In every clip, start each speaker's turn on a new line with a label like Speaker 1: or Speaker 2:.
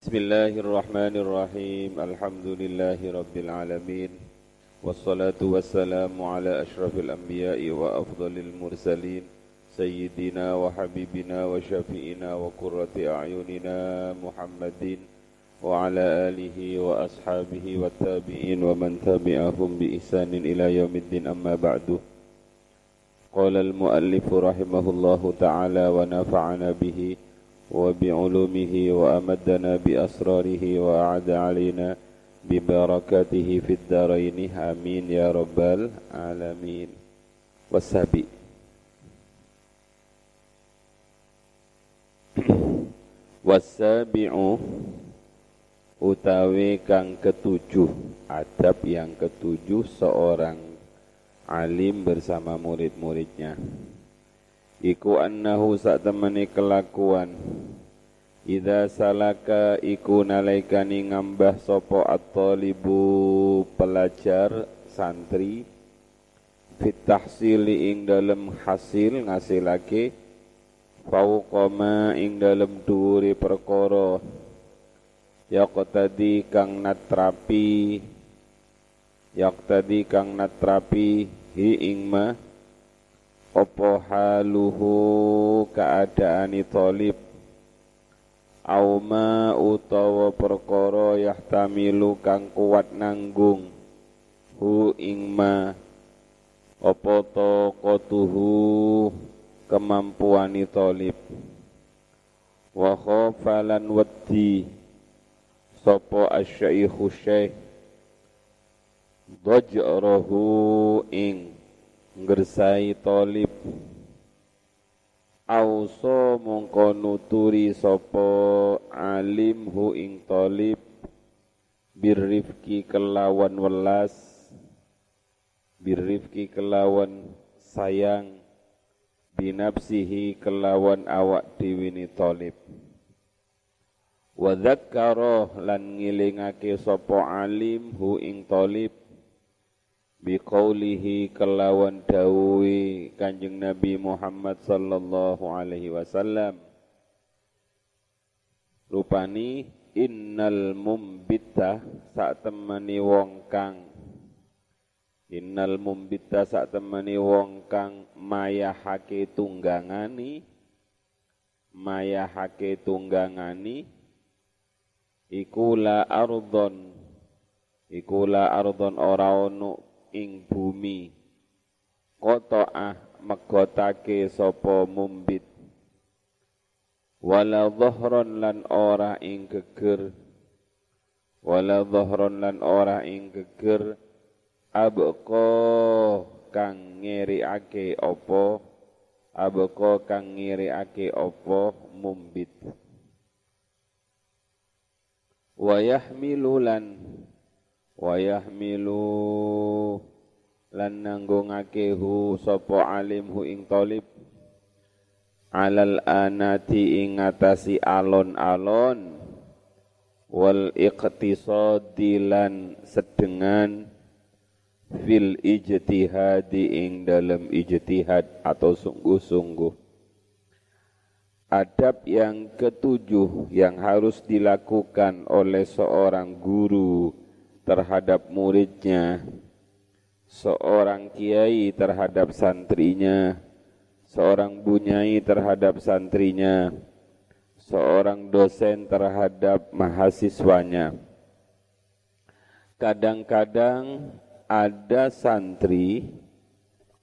Speaker 1: بسم الله الرحمن الرحيم. الحمد لله رب العالمين. والصلاة والسلام على أشرف الأنبياء وأفضل المرسلين. سيدنا وحبيبنا وشفيئنا وقرة أعيننا محمد وعلى آله وأصحابه والتابعين ومن تبعهم بإحسان إلى يوم الدين. أما بعد. قال المؤلف رحمه الله تعالى ونفعنا به وبعلومه وأمدنا بأسراره وأعد علينا ببركاته في الدارين آمين يا رب العالمين والسابي wasabi'u utawi kang ketujuh adab yang ketujuh seorang alim bersama murid-muridnya iku annahu sak temani kelakuan. Ida salaka iku nalaikani ngambah sopo at-talibu pelajar santri fit tahsili ing dalem hasil ngasilake fauqama ing dalem dhuwure perkara. Yaqtadi kang natrapi yaqtadi kang natrapi hi ing ma apa haluhu keadaani talib? Auma utawa perkara yahtamilu kang kuat nanggung? Hu ing ma. Apa taqatuhu kemampuani talib? Wa khafalan waddi sapa asyaikhu syaikh dajrahu ing ngersai tolib. Auso mongko nuturi sapa alim hu ing tolib. Birrifki kelawan welas. Birrifki kelawan sayang. Binapsihi kelawan awak diwini tolib. Wa lan ngilingake sapa alim hu ing tolib biqaulihi kelawan dawuhi Kanjeng Nabi Muhammad sallallahu alaihi wasallam. Rupani innal mumbitta sak temani wong kang innal mumbitta sak temani wong kang mayahake tunggangani mayahake tunggangani iku la ardon iku la ardon ora ono ing bumi. Ah megotake sapa mumbit. Wala dhahron lan ora ing geger. Wala dhahron lan ora ing geger. Abqa kang ngiriake apa? Abqa kang ngiriake apa? Mumbit wayahmilulan wayahmilu lan nanggungake hu sapa alim hu ing talib alal anati ing ngatasi alon-alon. Wal iqtisadi lan sedengan fil ijtihadi ing dalam ijtihad atau sungguh-sungguh. Adab yang ketujuh yang harus dilakukan oleh seorang guru terhadap muridnya, seorang kiai terhadap santrinya, seorang bunyai terhadap santrinya, seorang dosen terhadap mahasiswanya. Kadang-kadang ada santri,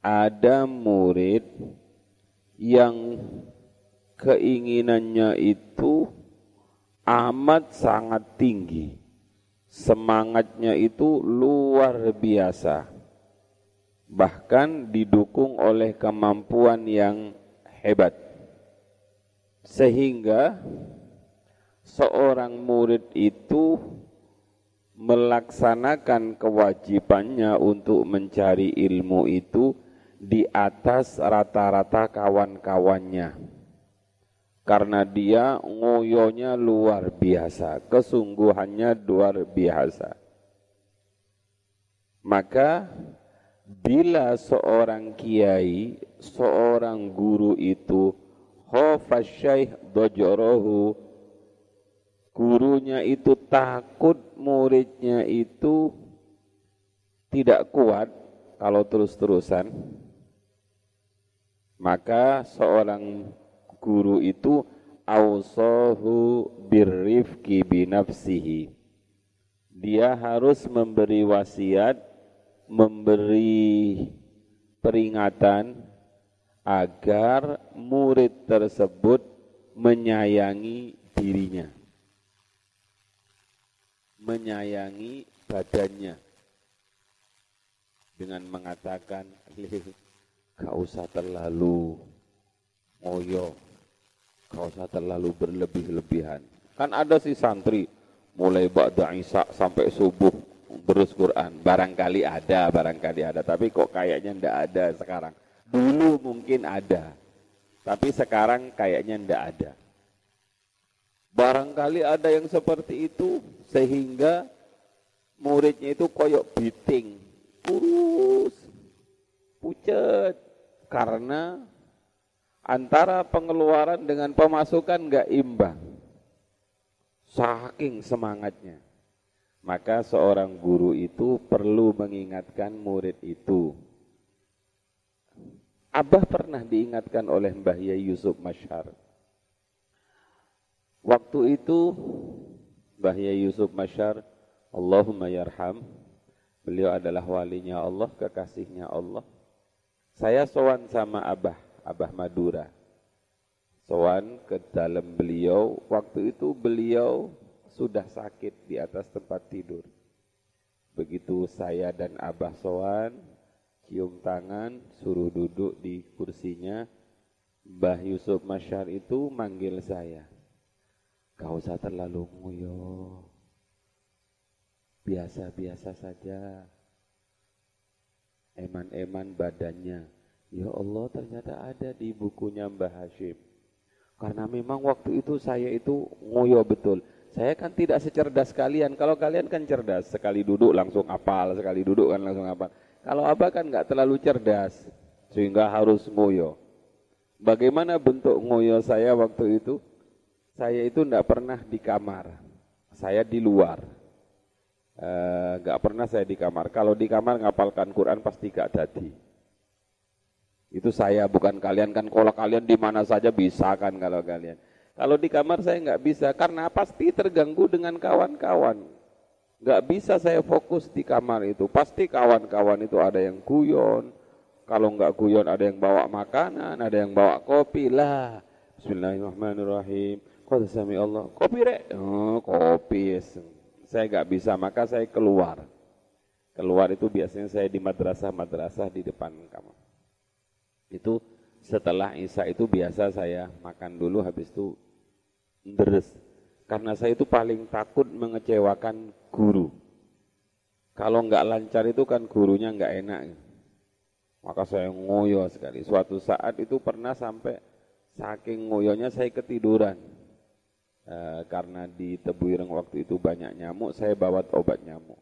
Speaker 1: ada murid yang keinginannya itu amat sangat tinggi semangatnya itu luar biasa. Bahkan didukung oleh kemampuan yang hebat. Sehingga seorang murid itu melaksanakan kewajibannya untuk mencari ilmu itu di atas rata-rata kawan-kawannya karena dia ngoyonya luar biasa, kesungguhannya luar biasa. Maka bila seorang kiai, seorang guru itu khafasyaih dojorohu gurunya itu takut muridnya itu tidak kuat kalau terus-terusan, maka seorang guru itu ausahu birrifki binafsihi. Dia harus memberi wasiat, memberi peringatan agar murid tersebut menyayangi dirinya. Menyayangi badannya dengan mengatakan gak usah terlalu ngoyo gak usah terlalu berlebih-lebihan. Kan ada si santri mulai ba'da Isa sampai subuh berus Quran. Barangkali ada barangkali ada. Tapi kok kayaknya ndak ada sekarang? Dulu mungkin ada tapi sekarang kayaknya ndak ada. Barangkali ada yang seperti itu sehingga muridnya itu koyok biting kurus, pucat, karena antara pengeluaran dengan pemasukan nggak imbang. Saking semangatnya. Maka seorang guru itu perlu mengingatkan murid itu. Abah pernah diingatkan oleh Mbah Yai Yusuf Masyar. Waktu itu Mbah Yai Yusuf Masyar, Allahumma yarham, Beliau adalah walinya Allah, kekasihnya Allah. Saya sowan sama Abah, Abah Madura. Sowan ke dalam beliau, waktu itu beliau sudah sakit di atas tempat tidur. Begitu saya dan Abah sowan, cium tangan, suruh duduk di kursinya. Mbah Yusuf Masyar itu manggil saya. Kau usah terlalu nguyuh biasa-biasa saja. Eman-eman badannya. Ya Allah ternyata ada di bukunya Mbah Hashim. Karena memang waktu itu saya itu ngoyo betul. Saya kan tidak secerdas kalian. Kalau kalian kan cerdas, sekali duduk langsung apal, sekali duduk kan langsung apal. Kalau Abah kan nggak terlalu cerdas, sehingga harus ngoyo. Bagaimana bentuk ngoyo saya waktu itu? Saya itu tidak pernah di kamar, saya di luar. Eh, nggak uh, pernah saya di kamar. Kalau di kamar ngapalkan Quran pasti gak jadi. Itu saya bukan kalian kan. Kalau kalian di mana saja bisa kan kalau kalian. Kalau di kamar saya nggak bisa karena pasti terganggu dengan kawan-kawan. Nggak bisa saya fokus di kamar itu. Pasti kawan-kawan itu ada yang guyon. Kalau nggak guyon ada yang bawa makanan, ada yang bawa kopi lah. Bismillahirrahmanirrahim. Qad sami Allah. Kopi rek. Oh, kopi. Yes saya nggak bisa maka saya keluar keluar itu biasanya saya di madrasah-madrasah di depan kamar itu setelah Isya itu biasa saya makan dulu habis itu deres. Karena saya itu paling takut mengecewakan guru. Kalau nggak lancar itu kan gurunya nggak enak. Maka saya ngoyo sekali. Suatu saat itu pernah sampai saking ngoyonya saya ketiduran. Eh, karena di Tebuireng waktu itu banyak nyamuk, saya bawa obat nyamuk.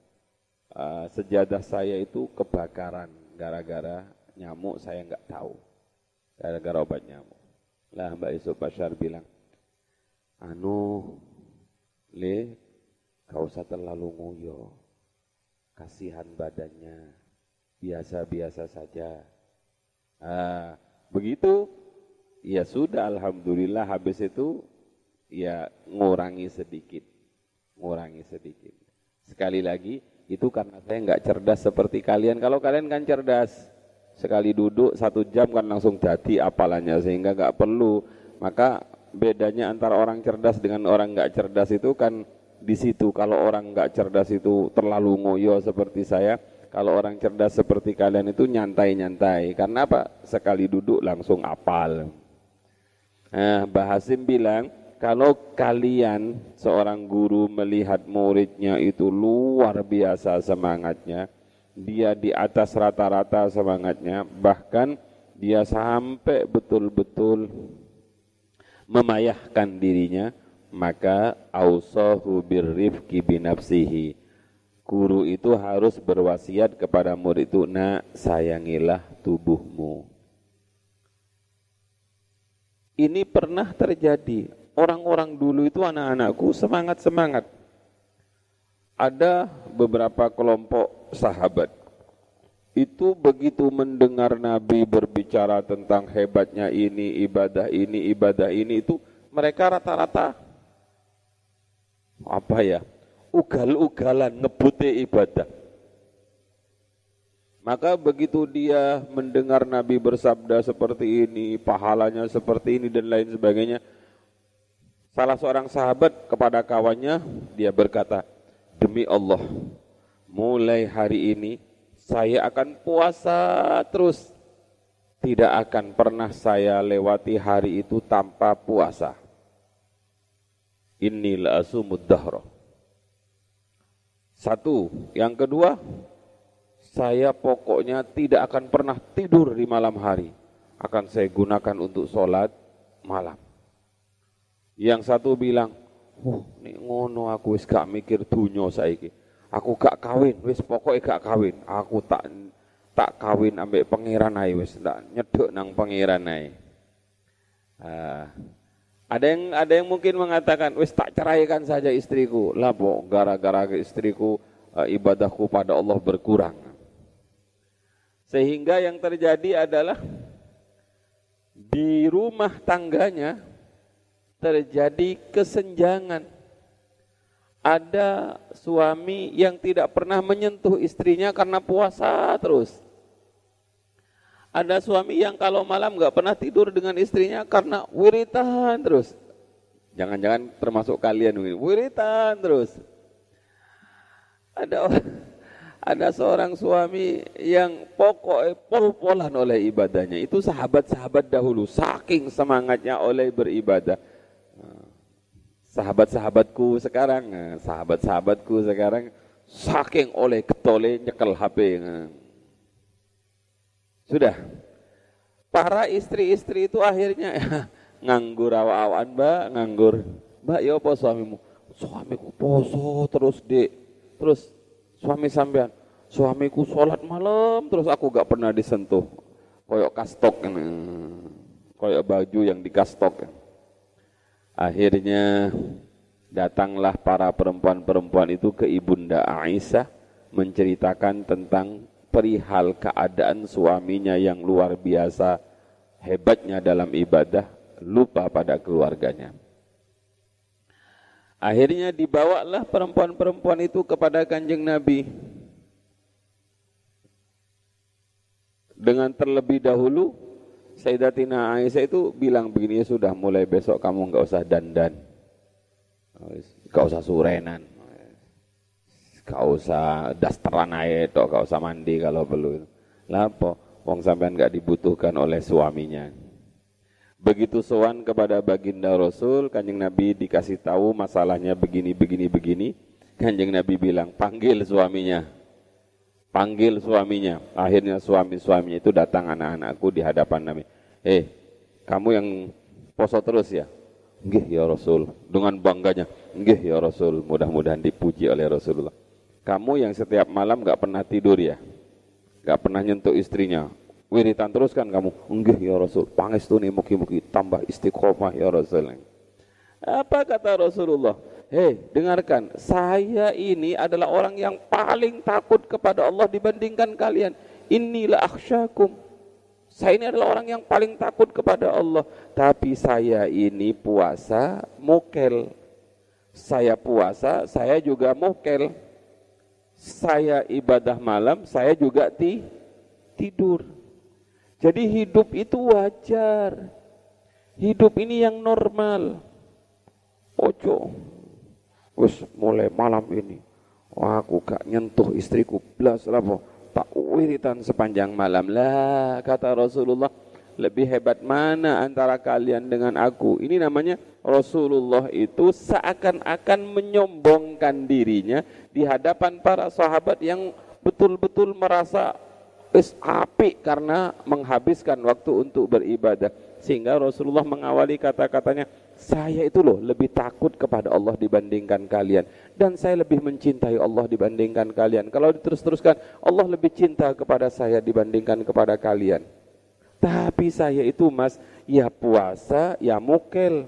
Speaker 1: Uh, sejadah saya itu kebakaran gara-gara nyamuk saya nggak tahu, gara-gara obat nyamuk. Lah Mbak Yusuf Bashar bilang, anu, le, kau usah terlalu nguyo, kasihan badannya, biasa-biasa saja. Uh, begitu, ya sudah, alhamdulillah habis itu ya ngurangi sedikit, ngurangi sedikit. Sekali lagi, itu karena saya nggak cerdas seperti kalian. Kalau kalian kan cerdas, sekali duduk satu jam kan langsung jadi apalannya sehingga nggak perlu. Maka bedanya antara orang cerdas dengan orang nggak cerdas itu kan di situ. Kalau orang nggak cerdas itu terlalu ngoyo seperti saya, kalau orang cerdas seperti kalian itu nyantai-nyantai. Karena apa? Sekali duduk langsung apal. Nah, Bahasim bilang, kalau kalian seorang guru melihat muridnya itu luar biasa semangatnya, dia di atas rata-rata semangatnya, bahkan dia sampai betul-betul memayahkan dirinya, maka ausahu birrifki binafsihi. Guru itu harus berwasiat kepada murid itu, nak sayangilah tubuhmu. Ini pernah terjadi orang-orang dulu itu anak-anakku semangat-semangat. Ada beberapa kelompok sahabat itu begitu mendengar Nabi berbicara tentang hebatnya ini, ibadah ini, ibadah ini itu mereka rata-rata apa ya? ugal-ugalan ngebute ibadah. Maka begitu dia mendengar Nabi bersabda seperti ini, pahalanya seperti ini dan lain sebagainya, salah seorang sahabat kepada kawannya dia berkata, "Demi Allah, mulai hari ini saya akan puasa terus. Tidak akan pernah saya lewati hari itu tanpa puasa." Inilah asumud dahra. Satu, yang kedua, saya pokoknya tidak akan pernah tidur di malam hari. Akan saya gunakan untuk sholat malam. Yang satu bilang, oh, ini ngono aku wis gak mikir dunyo saiki. Aku gak kawin, wis pokoknya gak kawin. Aku tak tak kawin ambek pangeran ae wis tak nyeduk nang pangeran ae. Uh, ada yang ada yang mungkin mengatakan, wis tak ceraikan saja istriku. Lah gara-gara istriku uh, ibadahku pada Allah berkurang. Sehingga yang terjadi adalah di rumah tangganya terjadi kesenjangan. Ada suami yang tidak pernah menyentuh istrinya karena puasa terus. Ada suami yang kalau malam nggak pernah tidur dengan istrinya karena wiritan terus. Jangan-jangan termasuk kalian wiritan terus. Ada ada seorang suami yang pokok pol-polan oleh ibadahnya. Itu sahabat-sahabat dahulu saking semangatnya oleh beribadah. Sahabat-sahabatku sekarang, sahabat-sahabatku sekarang saking oleh ketole nyekel HP. Sudah. Para istri-istri itu akhirnya nganggur awan mbak, nganggur. Mbak, ya apa suamimu? Suamiku poso terus dek. Terus suami sampean, suamiku sholat malam terus aku gak pernah disentuh. Koyok kastok, koyok baju yang dikastok. Akhirnya datanglah para perempuan-perempuan itu ke ibunda Aisyah menceritakan tentang perihal keadaan suaminya yang luar biasa hebatnya dalam ibadah, lupa pada keluarganya. Akhirnya dibawalah perempuan-perempuan itu kepada kanjeng Nabi. Dengan terlebih dahulu, Sayyidatina Aisyah itu bilang begini, ya sudah mulai besok kamu nggak usah dandan. Nggak usah surenan. Kau usah dasteran aja toh, kau usah mandi kalau perlu. Lapo, wong sampean nggak dibutuhkan oleh suaminya. Begitu sowan kepada baginda Rasul, kanjeng Nabi dikasih tahu masalahnya begini, begini, begini. Kanjeng Nabi bilang, panggil suaminya. Panggil suaminya. Akhirnya suami-suaminya itu datang anak-anakku di hadapan Nabi. Eh, kamu yang poso terus ya? Nggih ya Rasul. Dengan bangganya, nggih ya Rasul. Mudah-mudahan dipuji oleh Rasulullah. Kamu yang setiap malam gak pernah tidur ya? Gak pernah nyentuh istrinya. Wiritan terus kan kamu? Enggak ya Rasul. nih muki-muki tambah istiqomah ya Rasul. Apa kata Rasulullah? Hei, dengarkan. Saya ini adalah orang yang paling takut kepada Allah dibandingkan kalian. Inilah akhsyakum. Saya ini adalah orang yang paling takut kepada Allah. Tapi saya ini puasa mukel. Saya puasa, saya juga mukel saya ibadah malam, saya juga ti tidur. Jadi hidup itu wajar. Hidup ini yang normal. Ojo. Wes mulai malam ini. Wah, aku gak nyentuh istriku. Belas lah tak wiritan sepanjang malam. Lah kata Rasulullah lebih hebat mana antara kalian dengan aku? Ini namanya Rasulullah itu seakan-akan menyombongkan dirinya di hadapan para sahabat yang betul-betul merasa is api karena menghabiskan waktu untuk beribadah. Sehingga Rasulullah mengawali kata-katanya saya itu loh lebih takut kepada Allah dibandingkan kalian dan saya lebih mencintai Allah dibandingkan kalian kalau diterus-teruskan Allah lebih cinta kepada saya dibandingkan kepada kalian tapi saya itu mas ya puasa ya mukel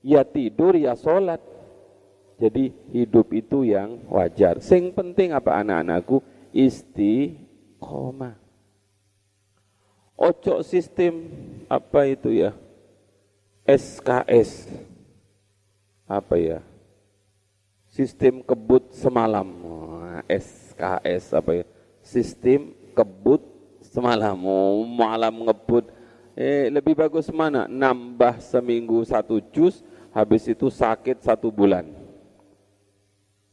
Speaker 1: Ya tidur, ya sholat. Jadi hidup itu yang wajar. Sing penting apa anak-anakku? Istiqomah. Ojo sistem apa itu ya? SKS. Apa ya? Sistem kebut semalam. SKS apa ya? Sistem kebut semalam. Oh, malam ngebut. Eh, lebih bagus mana? Nambah seminggu satu jus, habis itu sakit satu bulan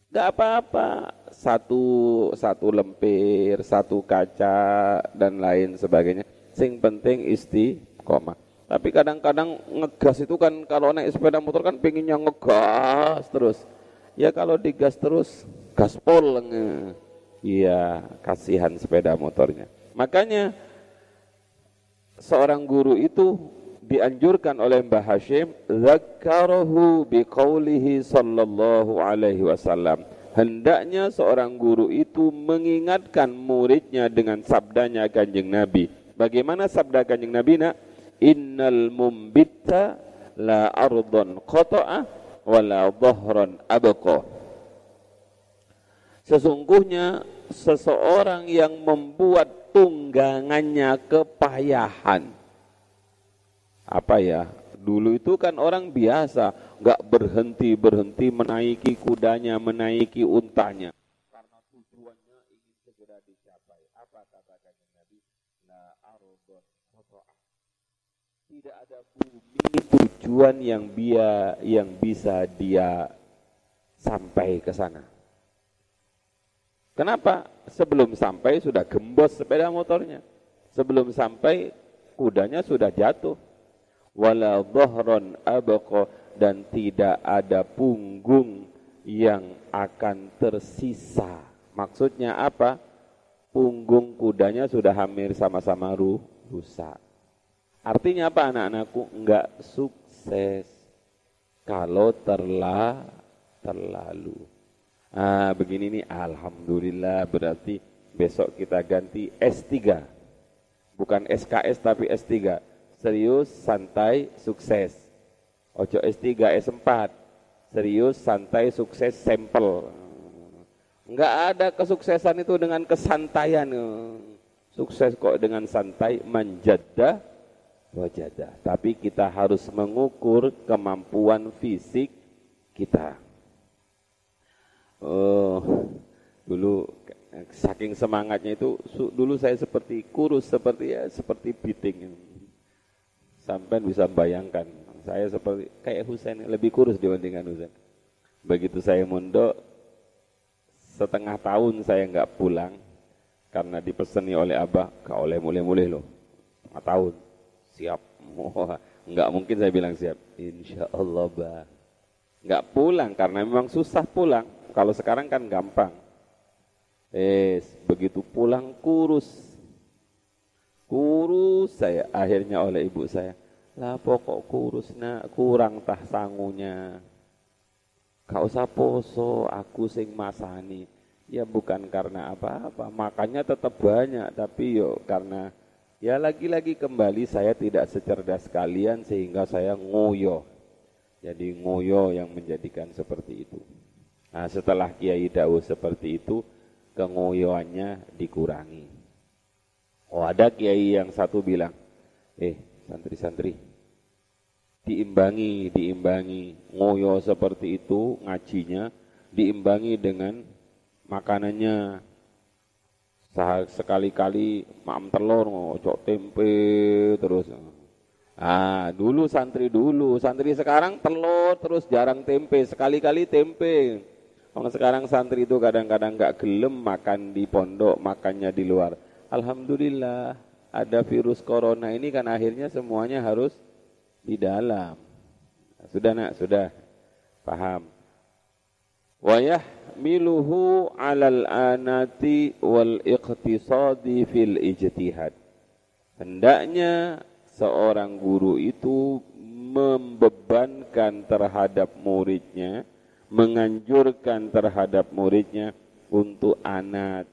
Speaker 1: Gak apa-apa, satu satu lempir, satu kaca dan lain sebagainya. Sing penting istiqomah. Tapi kadang-kadang ngegas itu kan kalau naik sepeda motor kan pengennya ngegas terus. Ya kalau digas terus gaspol. Iya, kasihan sepeda motornya. Makanya seorang guru itu dianjurkan oleh Mbah Hashim zakarahu biqaulihi sallallahu alaihi wasallam hendaknya seorang guru itu mengingatkan muridnya dengan sabdanya kanjeng Nabi bagaimana sabda kanjeng Nabi nak innal mumbitta la ardon qata'a wala dhahran abqa. Sesungguhnya seseorang yang membuat tunggangannya kepayahan. Apa ya? Dulu itu kan orang biasa nggak berhenti berhenti menaiki kudanya menaiki untanya karena tujuannya ingin segera dicapai apa katakan Nabi la ardon tidak ada bumi tujuan yang dia yang bisa dia sampai ke sana kenapa sebelum sampai sudah gembos sepeda motornya sebelum sampai kudanya sudah jatuh wala dhahran abqa dan tidak ada punggung yang akan tersisa. Maksudnya apa? Punggung kudanya sudah hampir sama-sama rusak. Artinya apa anak-anakku? Enggak sukses kalau terla terlalu. Ah, begini nih alhamdulillah berarti besok kita ganti S3. Bukan SKS tapi S3 serius, santai, sukses. Ojo S3, S4. Serius, santai, sukses, sampel. Enggak ada kesuksesan itu dengan kesantaian. Sukses kok dengan santai, manjada, wajada. Tapi kita harus mengukur kemampuan fisik kita. Oh, dulu saking semangatnya itu dulu saya seperti kurus seperti ya seperti biting Sampai bisa bayangkan, saya seperti kayak Husain, lebih kurus dibandingkan Husain. Begitu saya mondok, setengah tahun saya nggak pulang karena dipeseni oleh abah, kau oleh mulai-mulai loh, setengah tahun, siap. nggak mungkin saya bilang siap. Insya Allah bah. Nggak pulang karena memang susah pulang. Kalau sekarang kan gampang. Eh, begitu pulang kurus, kurus saya akhirnya oleh ibu saya lah pokok kurus nak kurang tah sangunya kau usah poso aku sing masani ya bukan karena apa-apa makannya tetap banyak tapi yo karena ya lagi-lagi kembali saya tidak secerdas kalian sehingga saya ngoyo jadi ngoyo yang menjadikan seperti itu nah setelah Kiai Dawuh seperti itu kengoyoannya dikurangi Oh ada kiai yang satu bilang, eh santri-santri, diimbangi, diimbangi, ngoyo seperti itu ngajinya, diimbangi dengan makanannya. Sekali-kali mam telur, ngocok tempe, terus. Ah, dulu santri dulu, santri sekarang telur terus jarang tempe, sekali-kali tempe. Kalau sekarang santri itu kadang-kadang nggak gelem makan di pondok, makannya di luar. Alhamdulillah ada virus corona ini kan akhirnya semuanya harus di dalam. Sudah nak, sudah paham. Wayah miluhu alal anati wal iqtisadi fil ijtihad. Hendaknya seorang guru itu membebankan terhadap muridnya, menganjurkan terhadap muridnya untuk anat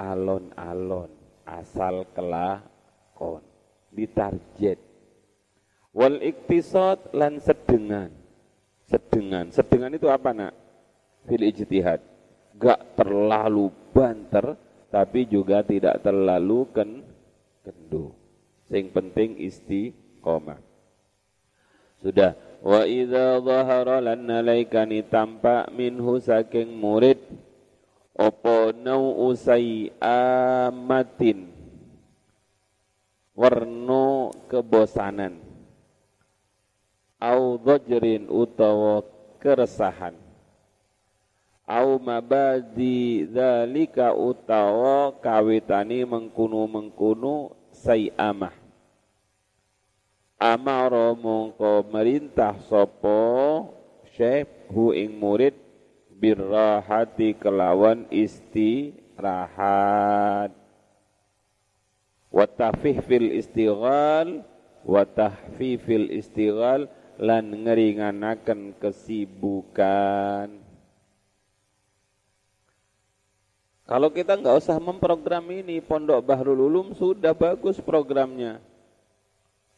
Speaker 1: alon-alon asal kelakon ditarget wal iktisad lan sedengan Sedengan. Sedengan itu apa nak? Fil ijtihad. Gak terlalu banter, tapi juga tidak terlalu ken kendu. Sing penting istiqomah. Sudah. Wa idza dhahara lan nalaikani tampak minhu saking murid apa nau usai amatin warno kebosanan au dhajrin utawa keresahan au mabadi dzalika utawa kawitani mengkunu-mengkunu amah amara mongko merintah sapa syekh hu ing murid birrahati kelawan istirahat. Wa fil istighal wa tahfifil istighal lan ngeringankan kesibukan Kalau kita nggak usah memprogram ini, Pondok Bahrul Ulum sudah bagus programnya.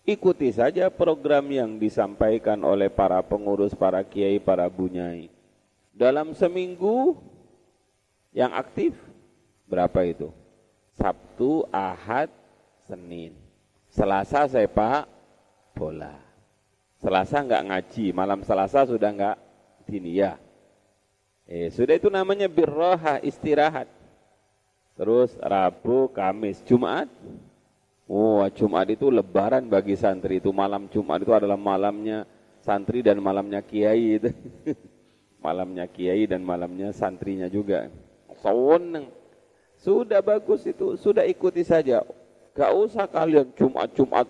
Speaker 1: Ikuti saja program yang disampaikan oleh para pengurus, para kiai, para bunyai. Dalam seminggu yang aktif berapa itu? Sabtu, Ahad, Senin. Selasa saya pak bola. Selasa enggak ngaji, malam Selasa sudah enggak diniyah. Eh, sudah itu namanya birroha, istirahat. Terus Rabu, Kamis, Jumat. Oh, Jumat itu lebaran bagi santri. Itu malam Jumat itu adalah malamnya santri dan malamnya kiai itu. malamnya kiai dan malamnya santrinya juga. Sewenang. Sudah bagus itu, sudah ikuti saja. Gak usah kalian Jumat-Jumat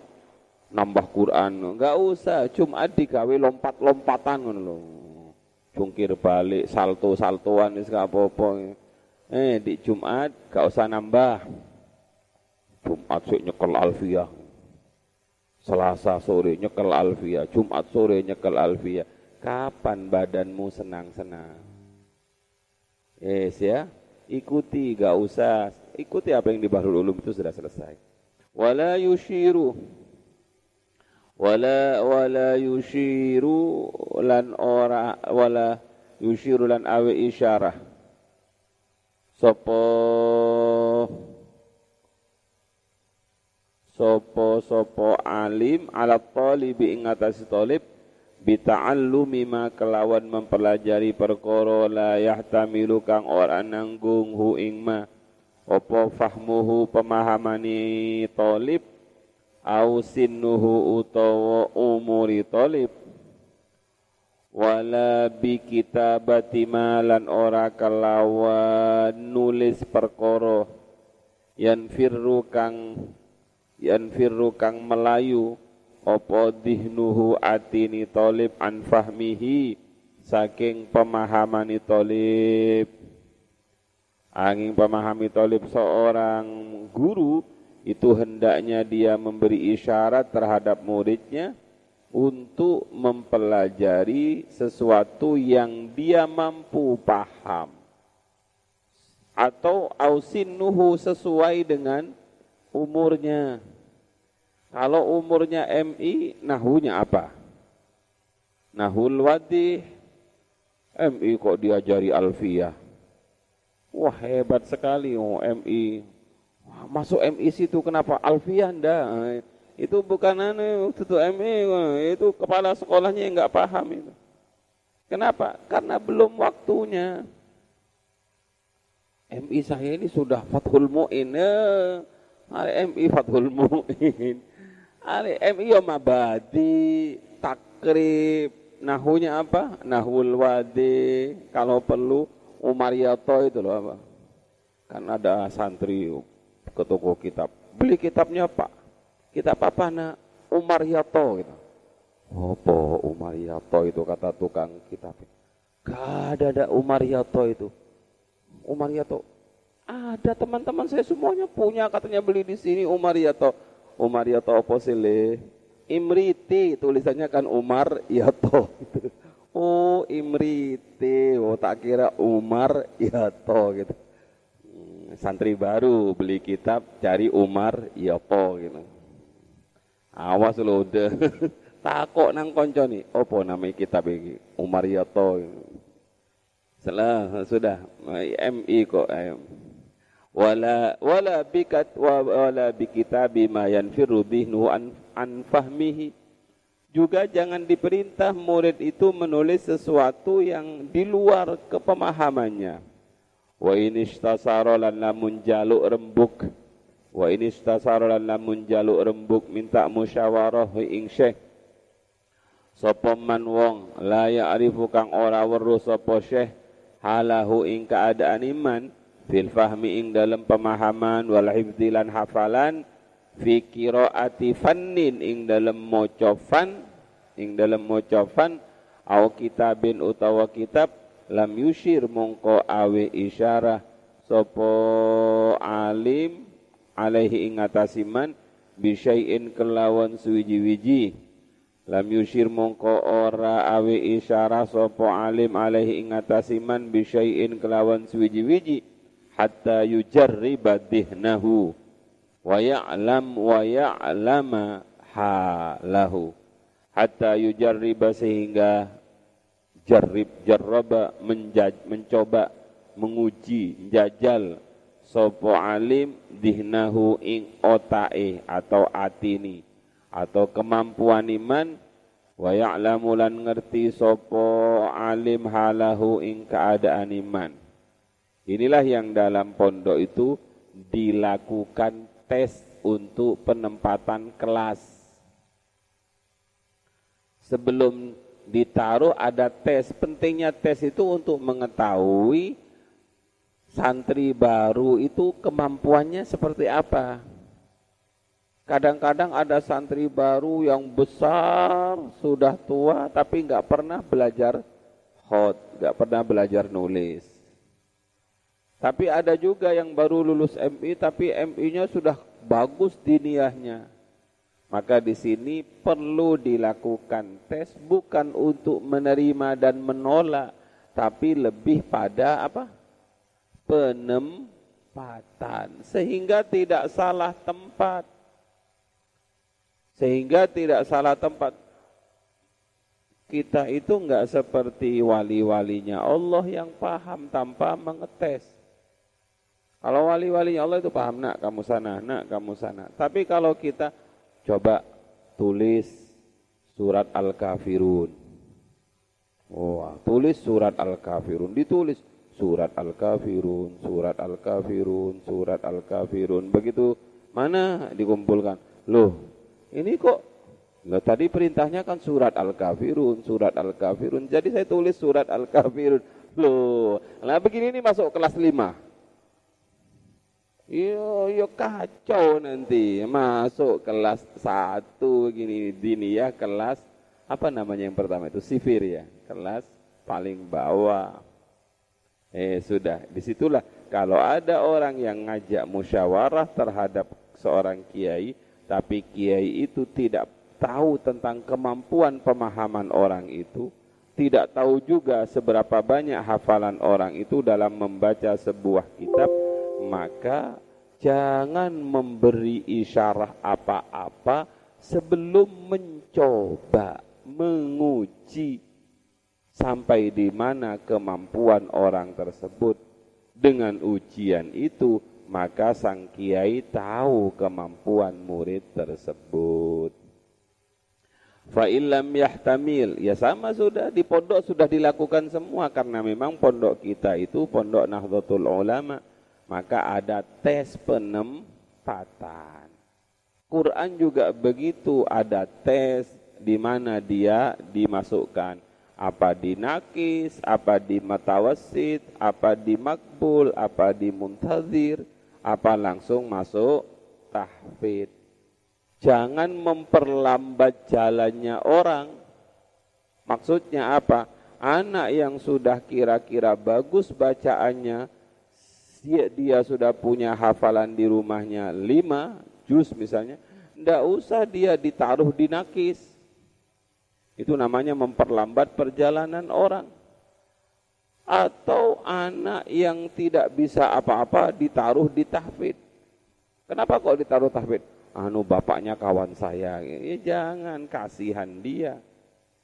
Speaker 1: nambah Quran, gak usah. Jumat digawe lompat-lompatan loh. Jungkir balik, salto-saltoan gak apa-apa. Eh di Jumat gak usah nambah. Jumat sih nyekel alfiah. Selasa sore nyekel alfiah, Jumat sore nyekel alfiah. Kapan badanmu senang-senang? Yes ya, ikuti, gak usah. Ikuti apa yang di Bahrul Ulum itu sudah selesai. Wala yushiru wala wala yushiru lan ora wala yushiru lan awe isyarah sopo. Sopo sopo alim ala talibi ing atase talib bita'allumi ma kelawan mempelajari perkara la yahtamilu kang ora nanggung hu ing ma. Apa fahmuhu pemahamani talib au sinnuhu utawa umuri talib wala bi kitabati malan ora kelawan nulis perkara yan firru kang yan firru kang melayu apa dihnuhu atini talib an fahmihi saking pemahamani talib angin pemahami talib seorang guru itu hendaknya dia memberi isyarat terhadap muridnya untuk mempelajari sesuatu yang dia mampu paham atau ausinuhu sesuai dengan umurnya kalau umurnya MI, nahunya apa? Nahul wadi, MI kok diajari alfiyah. Wah hebat sekali oh MI. Masuk MI situ kenapa alfiyah ndak? Itu bukan anu itu MI, itu kepala sekolahnya yang nggak paham itu. Kenapa? Karena belum waktunya. MI saya ini sudah Fathul Mu'in. Eh, MI Fathul Mu'in. Ali MI yo mabadi, takrib, nahunya apa? Nahul wadi, kalau perlu Umar Yato itu loh apa? Kan ada santri ke toko kitab. Beli kitabnya Pak. Kitab apa nak? Umar Yato gitu. Apa Umar Yato itu kata tukang kitab. Gak ada ada Umar Yato itu. Umar Yato. Ada teman-teman saya semuanya punya katanya beli di sini Umar Yato Umar Yato apa sile? Imriti tulisannya kan Umar Yato. Oh Imriti, oh tak kira Umar Yato gitu. Hmm, santri baru beli kitab cari Umar Yato gitu. Awas lo udah takok nang konco nih opo nama kitab ini Umar Yato salah sudah. MI kok wala wala bikat wala bikitabi ma yanfiru bihnu an, an fahmihi. Juga jangan diperintah murid itu menulis sesuatu yang di luar kepemahamannya. Wa ini lan lamun jaluk rembuk wa ini istasara lan lamun jaluk rembuk minta musyawarah ing syekh. Sapa man wong la ya'rifu kang ora weruh sapa syekh halahu ing keadaan iman fil fahmi ing dalam pemahaman wal hifdzi lan hafalan fi qiraati fannin ing dalam maca fan ing dalam maca fan au kitabin utawa kitab lam yushir mongko awe isyarah. Sapa alim alaihi ing atasiman bisyai'in kelawan suwiji-wiji. Lam yushir mongko ora awe isyarah sopo alim alaihi ing atasiman bisyai'in kelawan suwiji-wiji. Hatta yujarriba dihnahu. Wa ya'lam wa ya'lama halahu. Hatta yujarriba sehingga jarrib jarraba menjaj, mencoba menguji jajal sopo alim dihnahu ing otae atau atini atau kemampuan iman wa ya'lamu lan ngerti sopo alim halahu ing keadaan iman. Inilah yang dalam pondok itu dilakukan tes untuk penempatan kelas. Sebelum ditaruh ada tes. Pentingnya tes itu untuk mengetahui santri baru itu kemampuannya seperti apa. Kadang-kadang ada santri baru yang besar, sudah tua, tapi nggak pernah belajar hot, nggak pernah belajar nulis. Tapi ada juga yang baru lulus MI, tapi MI-nya sudah bagus di niahnya. Maka di sini perlu dilakukan tes bukan untuk menerima dan menolak, tapi lebih pada apa? Penempatan, sehingga tidak salah tempat sehingga tidak salah tempat. Kita itu enggak seperti wali-walinya Allah yang paham tanpa mengetes. Kalau wali-walinya Allah itu paham, nak kamu sana, nak kamu sana. Tapi kalau kita coba tulis surat Al-Kafirun. Wah, tulis surat Al-Kafirun, ditulis surat Al-Kafirun, surat Al-Kafirun, surat Al-Kafirun. Begitu mana dikumpulkan? Loh, ini kok Loh, tadi perintahnya kan surat Al-Kafirun, surat Al-Kafirun. Jadi saya tulis surat Al-Kafirun. Loh, nah begini ini masuk kelas 5. Yo, yo kacau nanti. Masuk kelas 1 gini dini ya, kelas apa namanya yang pertama itu? Sifir ya, kelas paling bawah. Eh sudah, di situlah kalau ada orang yang ngajak musyawarah terhadap seorang kiai, tapi kiai itu tidak tahu tentang kemampuan pemahaman orang itu, tidak tahu juga seberapa banyak hafalan orang itu dalam membaca sebuah kitab, maka jangan memberi isyarah apa-apa sebelum mencoba menguji sampai di mana kemampuan orang tersebut. Dengan ujian itu maka sang kiai tahu kemampuan murid tersebut. Fa illam yahtamil, ya sama sudah di pondok sudah dilakukan semua karena memang pondok kita itu pondok Nahdlatul Ulama, maka ada tes penempatan. Quran juga begitu, ada tes di mana dia dimasukkan apa di nakis, apa di matawasid, apa di makbul, apa di muntazir, apa langsung masuk tahfid. Jangan memperlambat jalannya orang. Maksudnya apa? Anak yang sudah kira-kira bagus bacaannya, dia, sudah punya hafalan di rumahnya lima juz misalnya, tidak usah dia ditaruh di nakis. Itu namanya memperlambat perjalanan orang atau anak yang tidak bisa apa-apa ditaruh di tahfid. Kenapa kok ditaruh tahfid? anu bapaknya kawan saya. Ya jangan kasihan dia.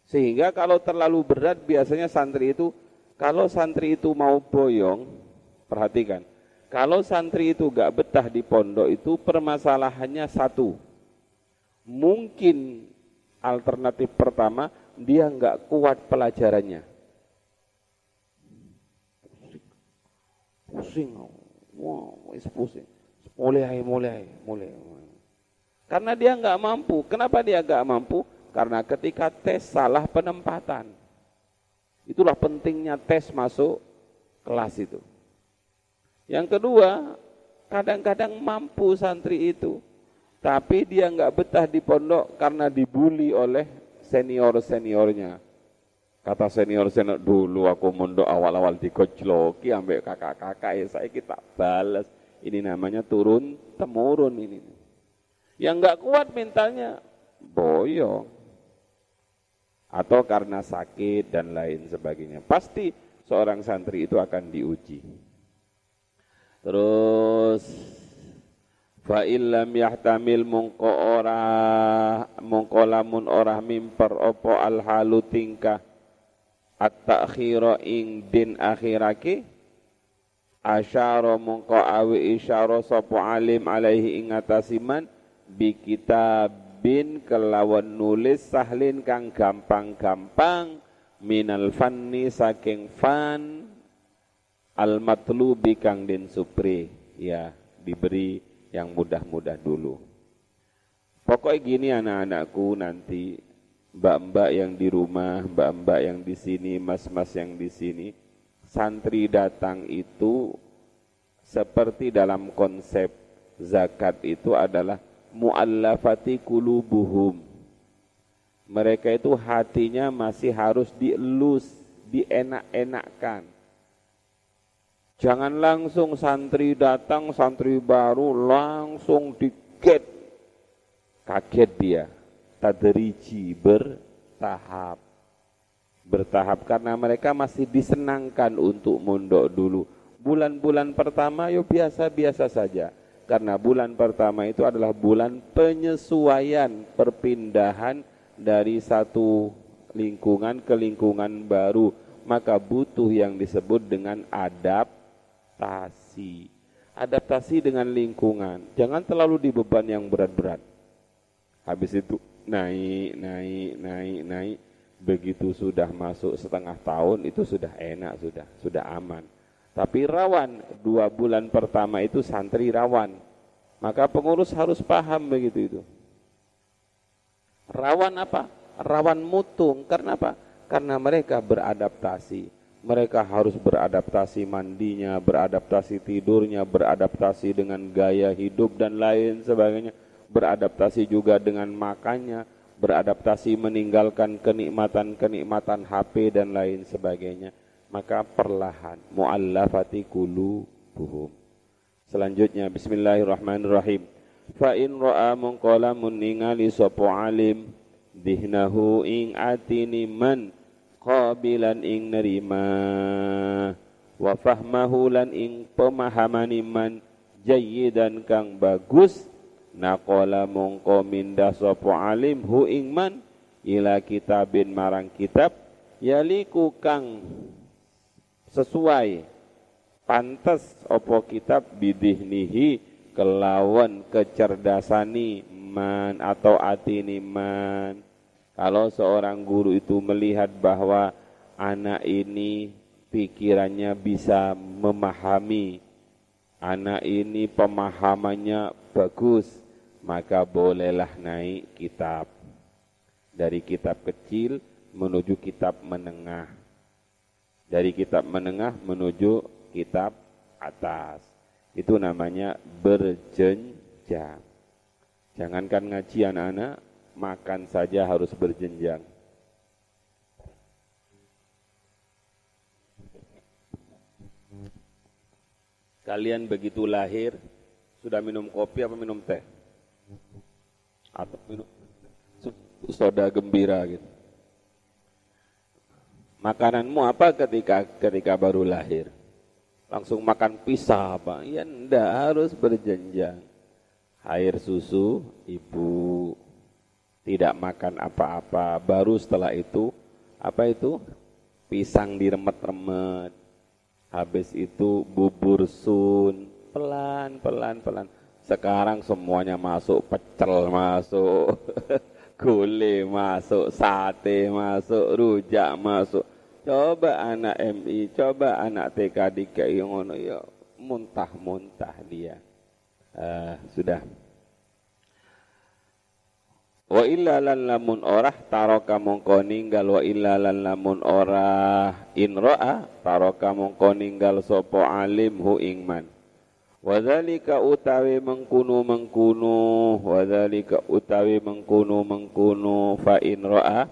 Speaker 1: Sehingga kalau terlalu berat biasanya santri itu kalau santri itu mau boyong, perhatikan. Kalau santri itu gak betah di pondok itu permasalahannya satu. Mungkin alternatif pertama dia nggak kuat pelajarannya. Pusing, wah, pusing. Mulai, mulai, mulai. Karena dia nggak mampu. Kenapa dia nggak mampu? Karena ketika tes salah penempatan. Itulah pentingnya tes masuk kelas itu. Yang kedua, kadang-kadang mampu santri itu, tapi dia nggak betah di pondok karena dibully oleh senior-seniornya. Kata senior-senior dulu aku mondok awal-awal dikojloki ambek kakak-kakak ya saya kita balas. Ini namanya turun temurun ini. Yang nggak kuat mentalnya boyong atau karena sakit dan lain sebagainya. Pasti seorang santri itu akan diuji. Terus fa illam yahtamil mungko ora mungko lamun ora mimper opo al halu tingkah at takhira ing din akhirake asyara mungko awi isyara sapa alim alaihi ing atasiman bi kitabin kelawan nulis sahlin kang gampang-gampang minal fanni saking fan al matlubi kang den supri. Ya diberi yang mudah-mudah dulu. Pokoknya gini anak-anakku nanti mbak-mbak yang di rumah mbak-mbak yang di sini mas-mas yang di sini santri datang itu seperti dalam konsep zakat itu adalah muallafati kulubuhum mereka itu hatinya masih harus dielus dienak-enakkan Jangan langsung santri datang, santri baru langsung diget. Kaget dia. Tadriji bertahap. Bertahap karena mereka masih disenangkan untuk mondok dulu. Bulan-bulan pertama yuk biasa-biasa saja. Karena bulan pertama itu adalah bulan penyesuaian perpindahan dari satu lingkungan ke lingkungan baru. Maka butuh yang disebut dengan adab adaptasi. Adaptasi dengan lingkungan. Jangan terlalu di beban yang berat-berat. Habis itu naik, naik, naik, naik. Begitu sudah masuk setengah tahun itu sudah enak, sudah sudah aman. Tapi rawan, dua bulan pertama itu santri rawan. Maka pengurus harus paham begitu itu. Rawan apa? Rawan mutung. Karena apa? Karena mereka beradaptasi mereka harus beradaptasi mandinya, beradaptasi tidurnya, beradaptasi dengan gaya hidup dan lain sebagainya, beradaptasi juga dengan makannya, beradaptasi meninggalkan kenikmatan-kenikmatan HP dan lain sebagainya. Maka perlahan muallafati qulubuhum. Selanjutnya bismillahirrahmanirrahim. Fa in ra'a sapa alim dihnahu ing atini man qabilan ing nerima wa fahmahu lan ing pemahaman iman jayyidan kang bagus naqala mongko minda sapa alim hu ing man ila kitabin marang kitab yaliku kang sesuai pantas opo kitab bidihnihi kelawan kecerdasani man atau atini man kalau seorang guru itu melihat bahwa anak ini pikirannya bisa memahami, anak ini pemahamannya bagus, maka bolehlah naik kitab. Dari kitab kecil menuju kitab menengah. Dari kitab menengah menuju kitab atas. Itu namanya berjenjang. Jangankan ngaji anak-anak, makan saja harus berjenjang. Kalian begitu lahir sudah minum kopi apa minum teh? Atau minum soda gembira gitu. Makananmu apa ketika ketika baru lahir? Langsung makan pisah apa? Ya enggak, harus berjenjang. air susu ibu tidak makan apa-apa. Baru setelah itu apa itu? Pisang diremet-remet. Habis itu bubur sun. Pelan pelan pelan. Sekarang semuanya masuk pecel masuk gule masuk sate masuk rujak masuk. Coba anak MI coba anak TK di ngono ya. Muntah-muntah dia. Uh, sudah Wa illa lan lamun orah taroka mongko ninggal. Wa illa lan lamun orah in ra'a taroka mongko ninggal sapa alim hu ingman. Wa utawi mengkunu mengkunu. Wa dzalika utawi mengkunu mengkunu. Fa in ra'a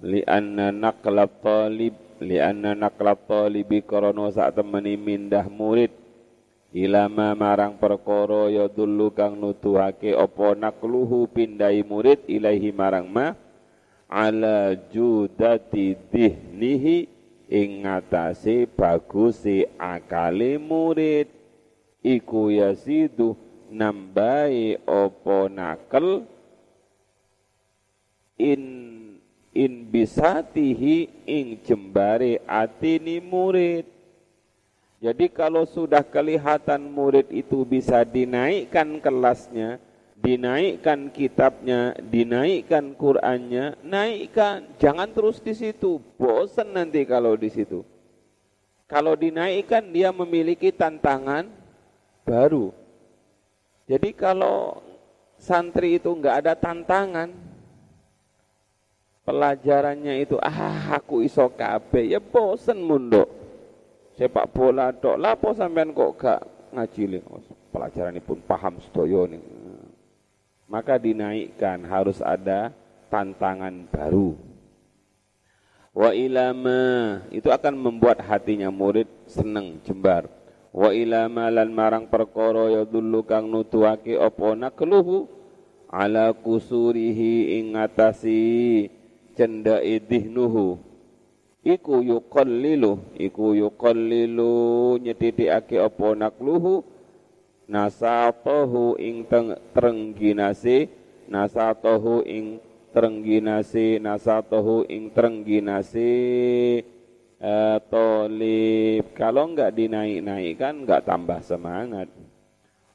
Speaker 1: li anna naqlab talib li anna naqlab talibi karana sak mindah murid ilama marang perkara ya dulu kang nutuhake apa nakluhu pindai murid ilahi marang ma ala judati dihnihi ing ngatasé baguse akale murid. Iku yasidu nambahi apa nakel in in bisatihi ing jembare atini murid jadi kalau sudah kelihatan murid itu bisa dinaikkan kelasnya, dinaikkan kitabnya, dinaikkan Qur'annya, naikkan. Jangan terus di situ. Bosan nanti kalau di situ. Kalau dinaikkan dia memiliki tantangan baru. Jadi kalau santri itu enggak ada tantangan, pelajarannya itu ah aku iso kabeh ya bosen munduk sepak bola dok lapo sampean kok gak ngaji pelajaran ini pun paham sedoyo maka dinaikkan harus ada tantangan baru. Wa ilama itu akan membuat hatinya murid seneng jembar. Wa ilama lan marang perkara ya dulu kang nutuake apa? Nakluhu ala kusurihi ing ngatasi cendha idihnuhu iku yuqallilu iku yuqallilu nyetitikake apa nakluhu? Nasatahu ing trengginase nasatahu ing trengginase nasatahu ing trengginase. Uh, tolib. Kalau enggak dinaik-naikkan enggak tambah semangat.